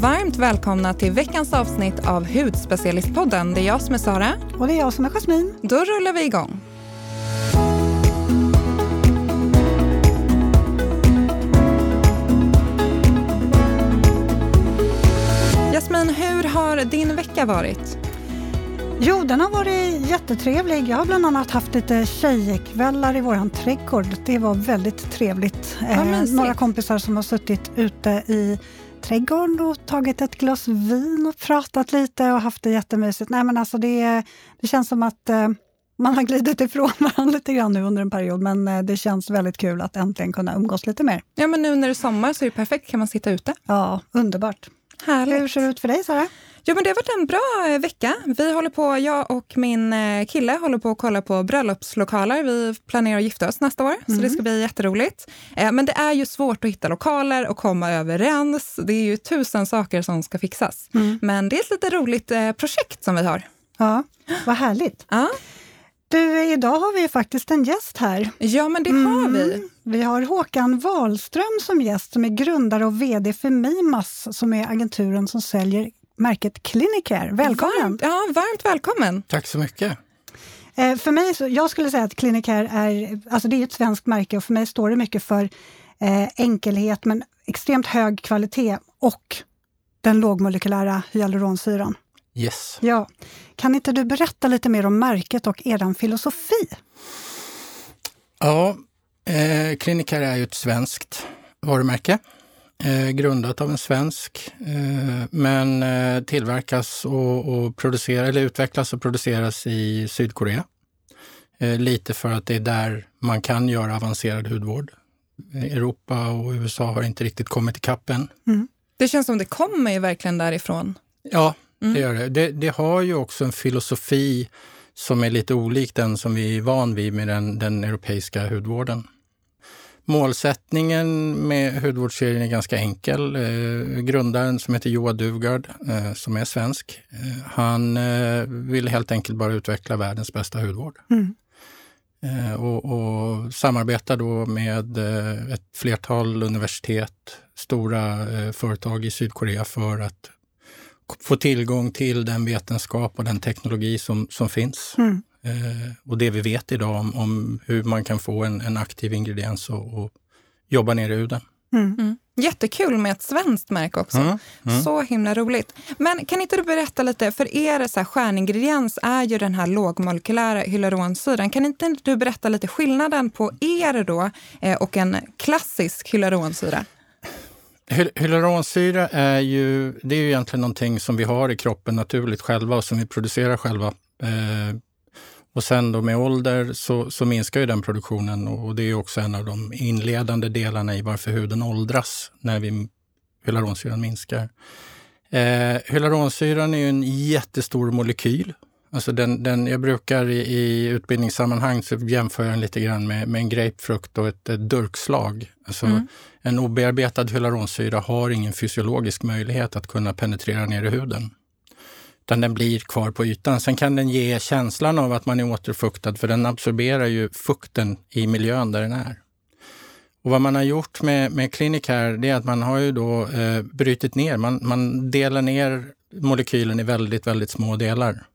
varmt välkomna till veckans avsnitt av Hudspecialistpodden. Det är jag som är Sara. Och det är jag som är Jasmin. Då rullar vi igång. Jasmin, hur har din vecka varit? Jo, den har varit jättetrevlig. Jag har bland annat haft lite tjejkvällar i våran trädgård. Det var väldigt trevligt. Ja, eh, några kompisar som har suttit ute i trädgården och tagit ett glas vin och pratat lite och haft det jättemysigt. Nej, men alltså det, det känns som att eh, man har glidit ifrån varandra lite grann nu under en period, men eh, det känns väldigt kul att äntligen kunna umgås lite mer. Ja, men nu när det är sommar så är det perfekt. kan man sitta ute. Ja, underbart. Härligt. Hur ser det ut för dig, Sara? Jo, men det har varit en bra eh, vecka. Vi håller på, jag och min eh, kille håller på att kolla på bröllopslokaler. Vi planerar att gifta oss nästa år, mm. så det Mm. ska bli jätteroligt. Eh, Men det är ju svårt att hitta lokaler och komma överens. Det är ju tusen saker som ska fixas. Mm. Men det är ett lite roligt projekt som vi har. Ja, vad härligt. Ja, Du, idag har vi ju faktiskt en gäst här. ja men det har Mm. vi. Vi har Håkan Wahlström som gäst, som är grundare och VD för Mimas, som är agenturen som säljer märket Clinicare. Välkommen! Varmt, ja, varmt välkommen. Tack så mycket. Eh, för mig, så, jag skulle säga att Clinicare är, alltså det är ett svenskt märke och för mig står det mycket för eh, enkelhet men extremt hög kvalitet och den lågmolekylära hyaluronsyran. Yes. Ja. Kan inte du berätta lite mer om märket och er filosofi? Ja, eh, Clinicare är ju ett svenskt varumärke. Eh, grundat av en svensk, eh, men eh, tillverkas och, och produceras, eller utvecklas och produceras i Sydkorea. Eh, lite för att det är där man kan göra avancerad hudvård. Europa och USA har inte riktigt kommit ikapp än. Det känns som det kommer ju verkligen därifrån. Ja, det gör det. det. Det har ju också en filosofi som är lite olik den som vi är van vid med den, den europeiska hudvården. Målsättningen med hudvårdsserien är ganska enkel. Eh, grundaren som heter Joa Duvgard, eh, som är svensk, eh, han eh, vill helt enkelt bara utveckla världens bästa hudvård. Mm. Och, och samarbetar då med ett flertal universitet, stora företag i Sydkorea för att få tillgång till den vetenskap och den teknologi som, som finns. Mm. Eh, och det vi vet idag om, om hur man kan få en, en aktiv ingrediens och, och jobba ner i huden. Mm. Jättekul med ett svenskt märke också. Mm, mm. Så himla roligt. Men kan inte du berätta lite, för er så här, stjärningrediens är ju den här lågmolekylära hyaluronsyran. Kan inte du berätta lite skillnaden på er då eh, och en klassisk hyaluronsyra? Hy- Hyaluronsyra är ju, det är ju egentligen någonting som vi har i kroppen naturligt själva och som vi producerar själva. Eh, och sen då med ålder så, så minskar ju den produktionen och det är också en av de inledande delarna i varför huden åldras när vi, hyaluronsyran minskar. Eh, hyaluronsyran är ju en jättestor molekyl. Alltså den, den, jag brukar i, i utbildningssammanhang så jämför jag den lite grann med, med en grapefrukt och ett, ett durkslag. Alltså En obearbetad hyaluronsyra har ingen fysiologisk möjlighet att kunna penetrera ner i huden. Utan den blir kvar på ytan. Sen kan den ge känslan av att man är återfuktad för den absorberar ju fukten i miljön där den är. Och vad man har gjort med, med Clinicare det är att man har ju då eh, brutit ner, man, man delar ner molekylen i väldigt, väldigt små delar.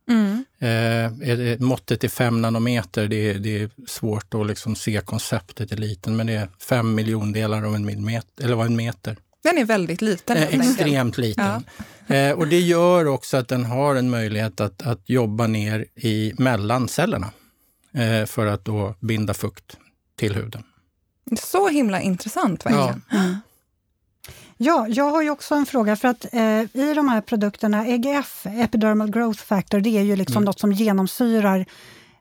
Eh, är- måttet är fem nanometer, det är, det är svårt att liksom se konceptet i liten, men det är fem miljondelar av en millimeter, eller vad en meter. Den är väldigt liten. Eh, extremt liten. Eh, och det gör också att den har en möjlighet att, att jobba ner i mellan cellerna eh, för att då binda fukt till huden. Så himla intressant verkligen. Ja, jag har ju också en fråga för att eh, i de här produkterna, EGF, Epidermal Growth Factor, det är ju liksom något som genomsyrar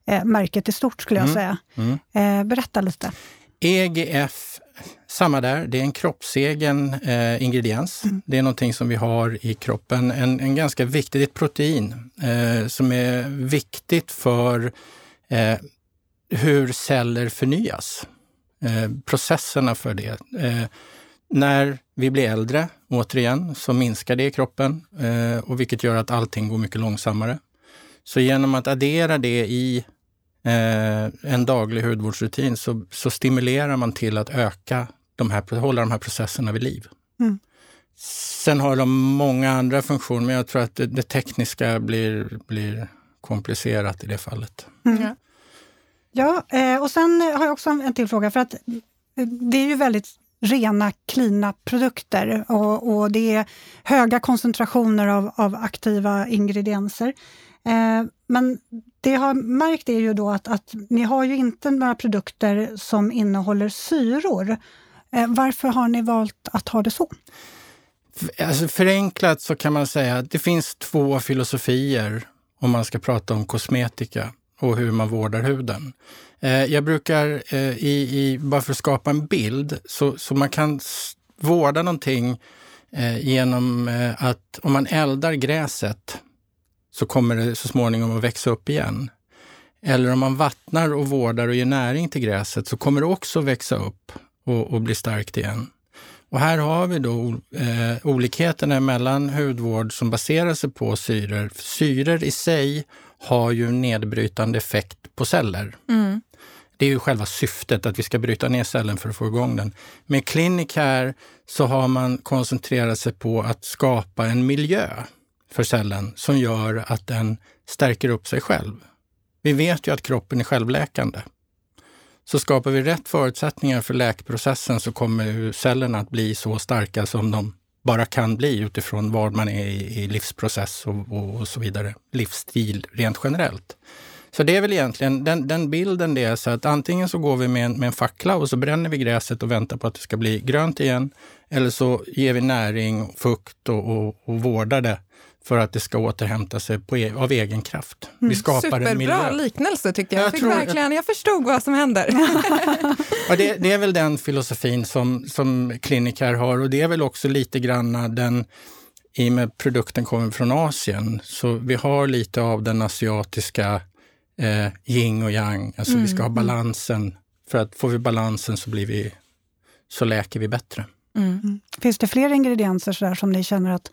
eh, märket i stort skulle jag säga. Mm. Eh, berätta lite. EGF, samma där, det är en kroppsegen eh, ingrediens. Det är någonting som vi har i kroppen. En, en ganska viktig, det är ett protein eh, som är viktigt för eh, hur celler förnyas. Eh, processerna för det. Eh, när vi blir äldre, återigen, så minskar det i kroppen eh, och vilket gör att allting går mycket långsammare. Så genom att addera det i en daglig hudvårdsrutin så, så stimulerar man till att öka de här, hålla de här processerna vid liv. Mm. Sen har de många andra funktioner, men jag tror att det, det tekniska blir, blir komplicerat i det fallet. Mm. Ja, ja eh, och sen har jag också en till fråga. För att det är ju väldigt rena, klina produkter och, och det är höga koncentrationer av, av aktiva ingredienser. Eh, men det jag har märkt är ju då att, att ni har ju inte några produkter som innehåller syror. Eh, varför har ni valt att ha det så? Alltså förenklat så kan man säga att det finns två filosofier om man ska prata om kosmetika och hur man vårdar huden. Eh, jag brukar, eh, i, i, bara för att skapa en bild, så, så man kan vårda någonting genom att om man eldar gräset så kommer det så småningom att växa upp igen. Eller om man vattnar och vårdar och ger näring till gräset så kommer det också växa upp och, och bli starkt igen. Och här har vi då eh, olikheterna mellan hudvård som baserar sig på syror. Syror i sig har ju nedbrytande effekt på celler. Mm. Det är ju själva syftet, att vi ska bryta ner cellen för att få igång den. Med Clinicare så har man koncentrerat sig på att skapa en miljö för cellen som gör att den stärker upp sig själv. Vi vet ju att kroppen är självläkande. Så skapar vi rätt förutsättningar för läkprocessen så kommer cellerna att bli så starka som de bara kan bli utifrån var man är i, livsprocess och, och, och så vidare. Livsstil rent generellt. Så det är väl egentligen den, den bilden det är så att antingen så går vi med en, med en fackla och så bränner vi gräset och väntar på att det ska bli grönt igen. Eller så ger vi näring, fukt och, och, och vårdar det för att det ska återhämta sig på, e av egen kraft. Vi mm. skapar Superbra en miljö. liknelse tycker jag. Jag, jag, tror, verkligen, jag förstod vad som händer. ja, det, det, är väl den filosofin som, som Clinicare har och det är väl också lite grann den i och med produkten kommer från Asien, så vi har lite av den asiatiska eh, yin och yang. Alltså mm. vi ska ha mm, mm. balansen. För att får vi balansen så, blir vi, så läker vi bättre. Mm. Finns det fler ingredienser så där, som ni känner att,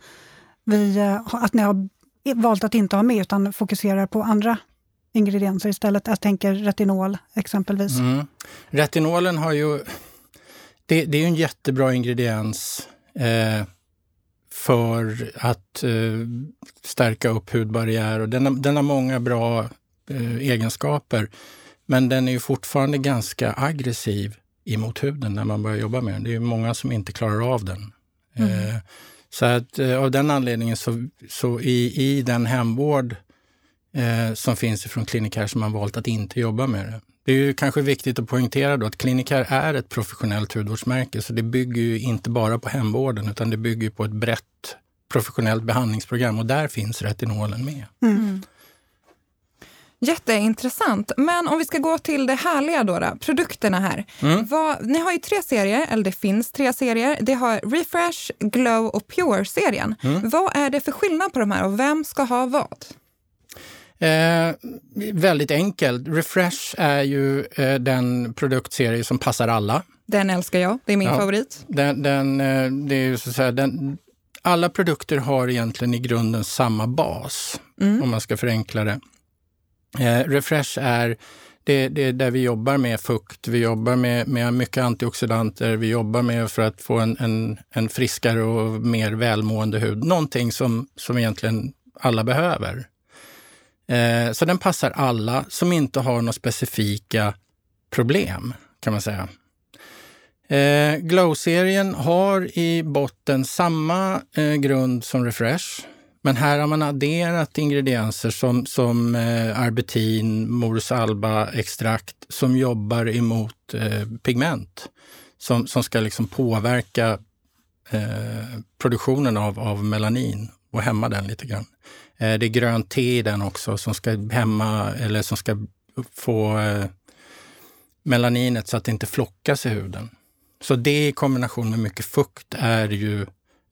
vi, eh, att ni har valt att inte ha med utan fokuserar på andra ingredienser istället? Jag tänker retinol exempelvis. Mm. Retinolen har ju... Det, det är en jättebra ingrediens eh, för att eh, stärka upp hudbarriär. Och den, den har många bra Eh, egenskaper. Men den är ju fortfarande ganska aggressiv emot huden när man börjar jobba med den. Det är många som inte klarar av den. Mm. Så att eh, av den anledningen så, så i, i den hemvård eh, som finns från Kliniker som har valt att inte jobba med det. Det är ju kanske viktigt att poängtera då att Kliniker är ett professionellt hudvårdsmärke, så det bygger ju inte bara på hemvården utan det bygger på ett brett professionellt behandlingsprogram och där finns retinolen med. Mm. Jätteintressant. Men om vi ska gå till det härliga då, då produkterna här. Mm. Vad, ni har ju tre serier, eller det finns tre serier. Det har Refresh, Glow och Pure-serien. Mm. Vad är det för skillnad på de här och vem ska ha vad? Eh, väldigt enkelt. Refresh är ju eh, den produktserie som passar alla. Den älskar jag. Det är min ja, favorit. Den, den, eh, det är så att säga, den, alla produkter har egentligen i grunden samma bas, mm. om man ska förenkla det. Eh, refresh är det, det är där vi jobbar med fukt, vi jobbar med, med mycket antioxidanter, vi jobbar med för att få en, en, en friskare och mer välmående hud. Någonting som, som egentligen alla behöver. Eh, så den passar alla som inte har några specifika problem, kan man säga. Eh, Glow-serien har i botten samma eh, grund som Refresh. Men här har man adderat ingredienser som, som eh, arbetin, morsalba-extrakt som jobbar emot eh, pigment. Som, som ska liksom påverka eh, produktionen av, av melanin och hämma den lite grann. Eh, det är grönt te i den också som ska hämma eller som ska få eh, melaninet så att det inte flockas i huden. Så det i kombination med mycket fukt är ju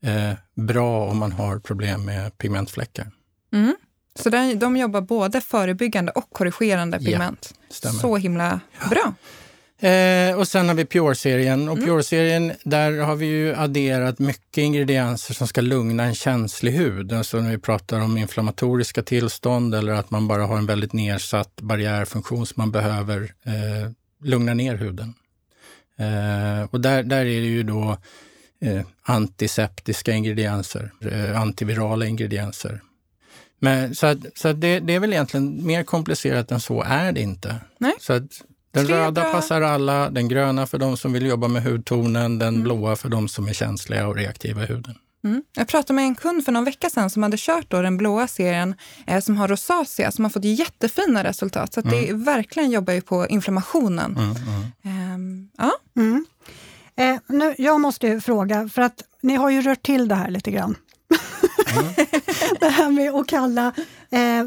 eh, bra om man har problem med pigmentfläckar. Mm. Så de, de jobbar både förebyggande och korrigerande pigment? Ja, Så himla bra. Eh, och sen har vi Pure-serien. Och mm. Pure-serien, där har vi ju adderat mycket ingredienser som ska lugna en känslig hud. Alltså när vi pratar om inflammatoriska tillstånd eller att man bara har en väldigt nedsatt barriärfunktion som man behöver eh, lugna ner huden. Eh, och där, där är det ju då eh, antiseptiska ingredienser, eh, antivirala ingredienser. Men, så att, så att det, det, är väl egentligen mer komplicerat än så är det inte. Nej. Så att den Tre röda bra. passar alla, den gröna för de som vill jobba med hudtonen, den Mm. blåa för de som är känsliga och reaktiva i huden. Mm. Jag pratade med en kund för någon vecka sedan som hade kört då den blåa serien eh, som har rosacea som har fått jättefina resultat. Så att det verkligen jobbar ju på inflammationen. Mm, mm. Ehm, ja. Mm. Eh, nu, jag måste ju fråga, för att ni har ju rört till det här lite grann. det här med att kalla... Eh,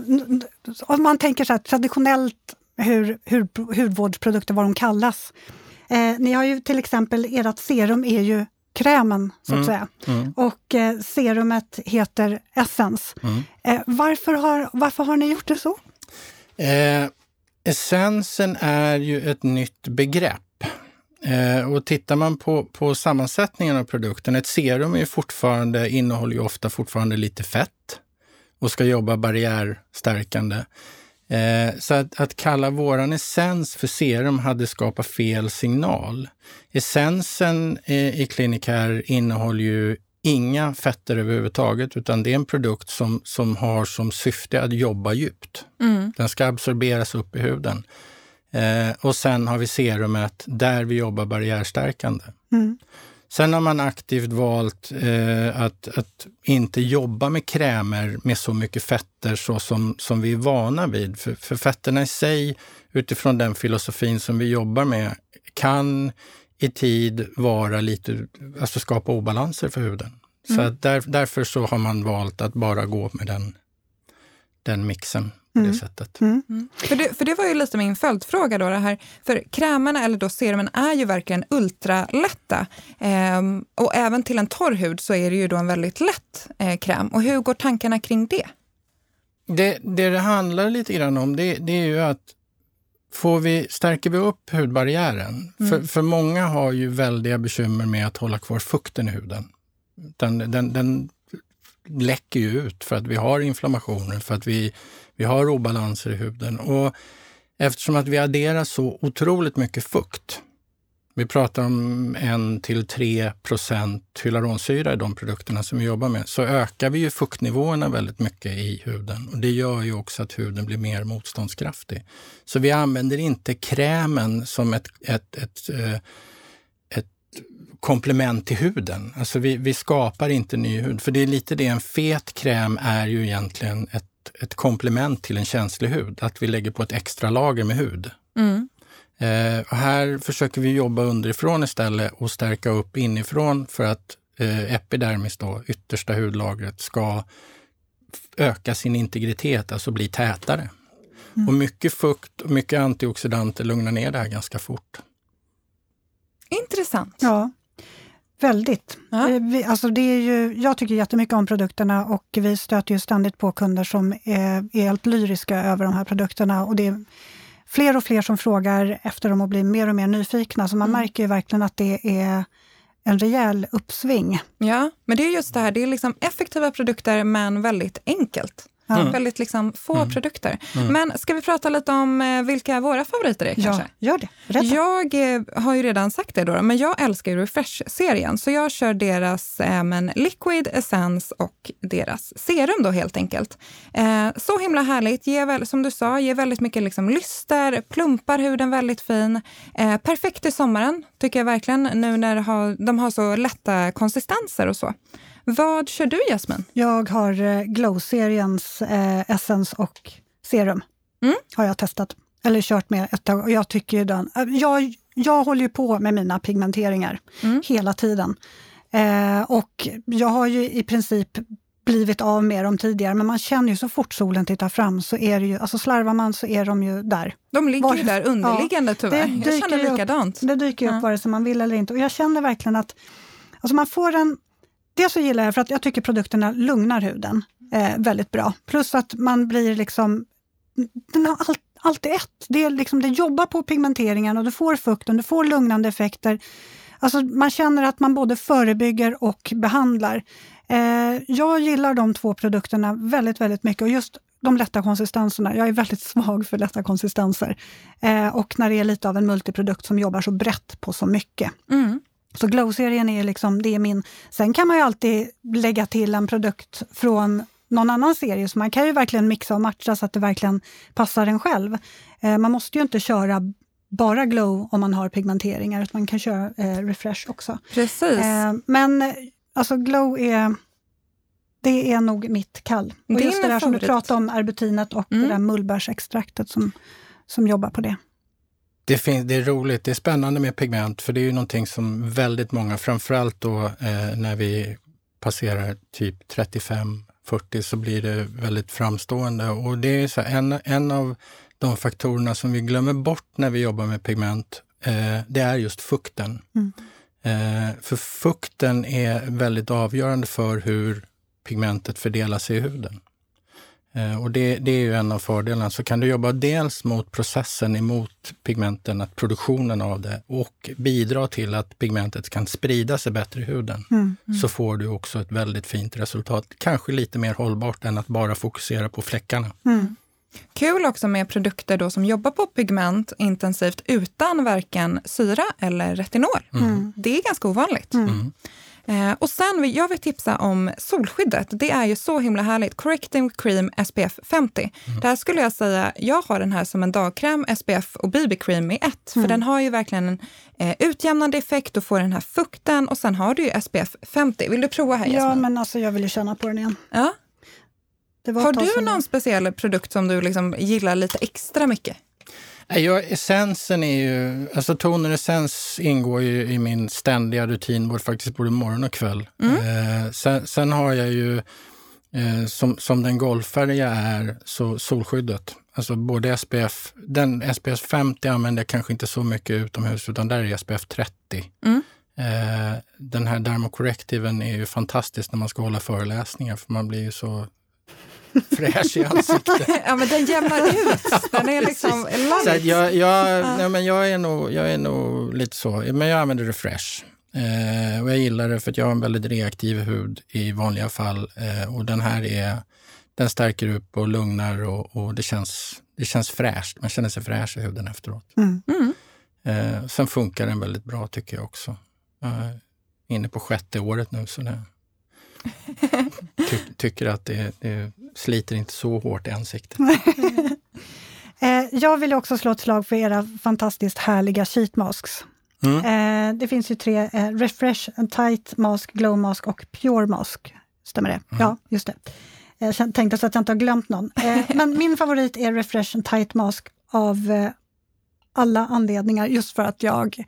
om man tänker så här, traditionellt hur, hur hudvårdsprodukter, vad de kallas. Eh, ni har ju till exempel, ert serum är ju krämen, så att Mm. säga. Mm. Och eh, serumet heter Essence. Mm. Eh, varför, har, varför har ni gjort det så? Eh, essensen är ju ett nytt begrepp. Eh, och tittar man på, på sammansättningen av produkten, ett serum är fortfarande, innehåller ju ofta fortfarande lite fett och ska jobba barriärstärkande. Eh, så att, att kalla våran essens för serum hade skapat fel signal. Essensen eh, i Clinicare innehåller ju inga fetter överhuvudtaget, utan det är en produkt som, som har som syfte att jobba djupt. Mm. Den ska absorberas upp i huden. Eh, och sen har vi serumet där vi jobbar barriärstärkande. Mm. Sen har man aktivt valt eh, att, att inte jobba med krämer med så mycket fetter så som, som vi är vana vid. För, för fetterna i sig, utifrån den filosofin som vi jobbar med, kan i tid vara lite, alltså skapa obalanser för huden. Så att där, därför så har man valt att bara gå med den, den mixen på det Mm. sättet. Mm. Mm. För, det, för det var ju lite min följdfråga då. Det här. För krämerna eller då serumen är ju verkligen ultralätta. Ehm, och även till en torr hud så är det ju då en väldigt lätt eh, kräm. Och hur går tankarna kring det? Det, det det handlar lite grann om det, det är ju att får vi, stärker vi upp hudbarriären? För, för många har ju väldiga bekymmer med att hålla kvar fukten i huden. Den, den, den läcker ju ut för att vi har inflammationer, för att vi, vi har obalanser i huden. Och eftersom att vi adderar så otroligt mycket fukt, vi pratar om 1 till 3 procent hyaluronsyra i de produkterna som vi jobbar med, så ökar vi ju fuktnivåerna väldigt mycket i huden. Och det gör ju också att huden blir mer motståndskraftig. Så vi använder inte krämen som ett, ett, ett, ett komplement till huden. Alltså vi, vi skapar inte ny hud. För det är lite det, en fet kräm är ju egentligen ett, ett komplement till en känslig hud. Att vi lägger på ett extra lager med hud. Mm. Eh, och här försöker vi jobba underifrån istället och stärka upp inifrån för att eh, epidermis, då, yttersta hudlagret, ska öka sin integritet, alltså bli tätare. Och mycket fukt och mycket antioxidanter lugnar ner det här ganska fort. Intressant. Ja, väldigt. Ja. Eh, Vi, alltså det är ju, jag tycker jättemycket om produkterna och vi stöter ju ständigt på kunder som är, är helt lyriska över de här produkterna. Och det är fler och fler som frågar efter dem och blir mer och mer nyfikna. Så man Mm. märker ju verkligen att det är en rejäl uppsving. Ja, men det är just det här, det är liksom effektiva produkter men väldigt enkelt. Ja. Väldigt liksom få produkter. Men ska vi prata lite om eh, vilka våra favoriter är kanske? Ja, gör det. Berätta. Jag eh, har ju redan sagt det då, men jag älskar Refresh-serien. Så jag kör deras eh, men Liquid Essence och deras serum då helt enkelt. Eh, så himla härligt, ger väl, som du sa, ger väldigt mycket liksom lyster, plumpar huden väldigt fin. Eh, perfekt i sommaren tycker jag verkligen, nu när har, de har så lätta konsistenser och så. Vad kör du Jasmin? Jag har eh, Glow-seriens eh, Essence och serum. Mm. Har jag testat. Eller kört med ett tag. Och jag tycker den... eh, Jag, jag håller ju på med mina pigmenteringar Mm. hela tiden. Eh, och jag har ju i princip blivit av med dem tidigare, men man känner ju så fort solen tittar fram så är det ju, alltså slarvar man så är de ju där. De ligger Var- ju där underliggande tyvärr. Jag dyker känner ju upp. likadant. Det dyker ju Ja. upp vare sig man vill eller inte. Och jag känner verkligen att alltså man får en... Dels så gillar jag för att jag tycker produkterna lugnar huden eh, väldigt bra. Plus att man blir liksom... Den har allt, allt i ett. Det, är liksom, det jobbar på pigmenteringen och du får fukten, du får lugnande effekter. Alltså man känner att man både förebygger och behandlar. Eh, jag gillar de två produkterna väldigt, väldigt mycket. Och just de lätta konsistenserna. Jag är väldigt svag för lätta konsistenser. Eh, och när det är lite av en multiprodukt som jobbar så brett på så mycket. Mm. Så Glow-serien är liksom, det är min... Sen kan man ju alltid lägga till en produkt från någon annan serie, så man kan ju verkligen mixa och matcha så att det verkligen passar en själv. Eh, man måste ju inte köra bara glow om man har pigmenteringar, utan man kan köra eh, refresh också. Precis. Eh, men alltså glow är det är nog mitt kall. Och Din just det där som du favorit. pratade om, arbutinet och Mm. det där mullbärsextraktet som, som jobbar på det. Det, fin- det är roligt, det är spännande med pigment för det är ju någonting som väldigt många, framförallt då eh, när vi passerar typ 35-40 så blir det väldigt framstående. Och det är så här, en, en av de faktorerna som vi glömmer bort när vi jobbar med pigment, eh, det är just fukten. Mm. Eh, för fukten är väldigt avgörande för hur pigmentet fördelar sig i huden. Eh, och det, det är ju en av fördelarna. Så kan du jobba dels mot processen emot pigmenten, att produktionen av det och bidra till att pigmentet kan sprida sig bättre i huden, Mm. så får du också ett väldigt fint resultat. Kanske lite mer hållbart än att bara fokusera på fläckarna. Mm. Kul också med produkter då som jobbar på pigment intensivt utan varken syra eller retinol. Mm. Det är ganska ovanligt. Mm. Eh, och sen, vill- jag vill tipsa om solskyddet. Det är ju så himla härligt. Correcting Cream SPF 50. Där skulle jag säga, jag har den här som en dagkräm, SPF och BB-cream i ett. För den har ju verkligen en eh, utjämnande effekt och får den här fukten och sen har du ju SPF 50. Vill du prova här Ja, Jasmin? men alltså jag vill ju känna på den igen. Ja. Har du någon speciell produkt som du liksom gillar lite extra mycket? Jag, essensen är ju, alltså toner essens ingår ju i min ständiga rutin, både, faktiskt både morgon och kväll. Eh, sen, sen har jag ju, eh, som, som den golfare jag är, så solskyddet. Alltså både SPF, den SPF 50 använder jag kanske inte så mycket utomhus, utan där är SPF 30. Mm. Eh, den här Dermocorrectiven är ju fantastisk när man ska hålla föreläsningar, för man blir ju så fräsch i ansiktet. ja, men den jämnar ut. Den är liksom Så light. jag, jag, nej, men jag, är nog, jag är nog lite så, men jag använder Refresh. Eh, och jag gillar det för att jag har en väldigt reaktiv hud i vanliga fall. Eh, och den här är, den stärker upp och lugnar och, och det, känns, det känns fräscht. Man känner sig fräsch i huden efteråt. Mm. Mm. Eh, sen funkar den väldigt bra tycker jag också. Jag är inne på sjätte året nu så det, ty, tycker att det, det sliter inte så hårt i ansiktet. Eh, jag vill också slå ett slag för era fantastiskt härliga sheet masks. Mm. Eh, det finns ju tre, eh, Refresh, Tight Mask, Glow Mask och Pure Mask. Stämmer det? Ja, just det. Jag tänkte så att jag inte har glömt någon. Men min favorit är Refresh and Tight Mask av alla anledningar, just för att jag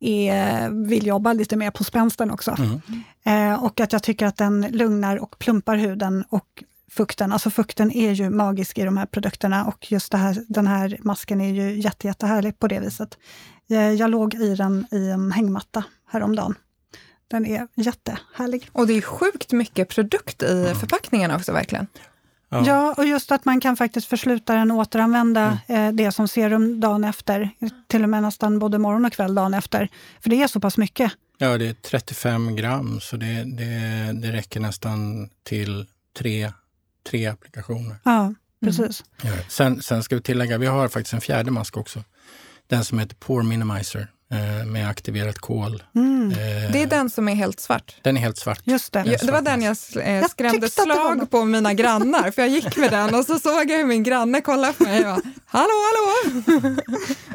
är, vill jobba lite mer på spänsten också. Mm. Eh, och att jag tycker att den lugnar och plumpar huden och fukten. Alltså fukten är ju magisk i de här produkterna och just det här, den här masken är ju jätte, jättehärlig på det viset. Eh, jag låg i den i en hängmatta häromdagen. Den är jättehärlig. Och det är sjukt mycket produkt i förpackningarna också verkligen. Ja. Ja. och just att man kan faktiskt försluta den och återanvända eh, det som serum dagen efter. Till och med nästan både morgon och kväll dagen efter. För det är så pass mycket. Ja, det är 35 gram, så det, det, det räcker nästan till tre, tre applikationer. Ja, precis. Ja. Sen, sen ska vi tillägga, vi har faktiskt en fjärde mask också. Den som heter Pore Minimizer med aktiverat kol. Mm. Eh, Det är den som är helt svart. Den är helt svart. Just det. Ja, det var den jag eh, Jag skrämde var slag på mina grannar, för jag gick med den och så såg jag hur min granne kollade på mig och bara, hallå, hallå!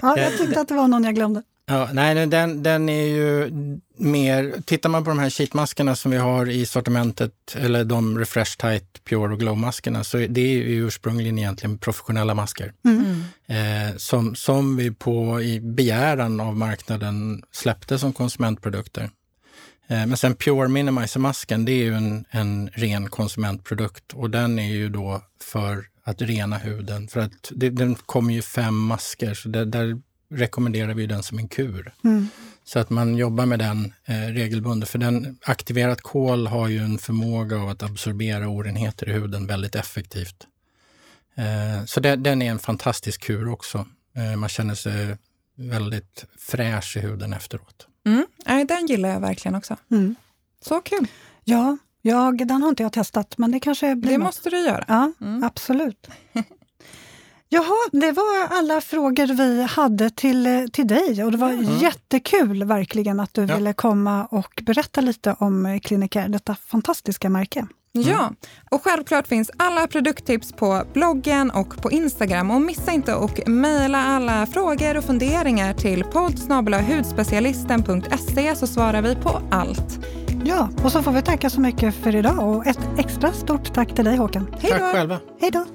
Ja, jag tyckte att det var någon jag glömde. Ja, nej, nej, den, den är ju mer... Tittar man på de här sheetmaskerna som vi har i sortimentet, eller de Refresh Tight Pure och Glow-maskerna, så det är ju ursprungligen egentligen professionella masker. Eh, som, som vi på i begäran av marknaden släppte som konsumentprodukter. Eh, men sen Pure Minimizer-masken, det är ju en, en ren konsumentprodukt och den är ju då för att rena huden. För att det, den kommer ju fem masker, så det, där rekommenderar vi den som en kur. Mm. Så att man jobbar med den eh, regelbundet. För den aktiverat kol har ju en förmåga av att absorbera orenheter i huden väldigt effektivt. Eh, så det, den är en fantastisk kur också. Eh, man känner sig väldigt fräsch i huden efteråt. Mm. Nej, den gillar jag verkligen också. Mm. Så kul. Ja, jag, den har inte jag testat, men det kanske blir Det något. måste du göra. Ja, Mm. absolut. Jaha, det var alla frågor vi hade till, till dig och det var mm. jättekul verkligen att du ja. ville komma och berätta lite om Clinicare, detta fantastiska märke. Mm. Ja, och självklart finns alla produkttips på bloggen och på Instagram. Och missa inte att mejla alla frågor och funderingar till poddsnabelahudspecialisten.se så svarar vi på allt. Ja, och så får vi tacka så mycket för idag och ett extra stort tack till dig Håkan. Hej då! Tack själva! Hej då!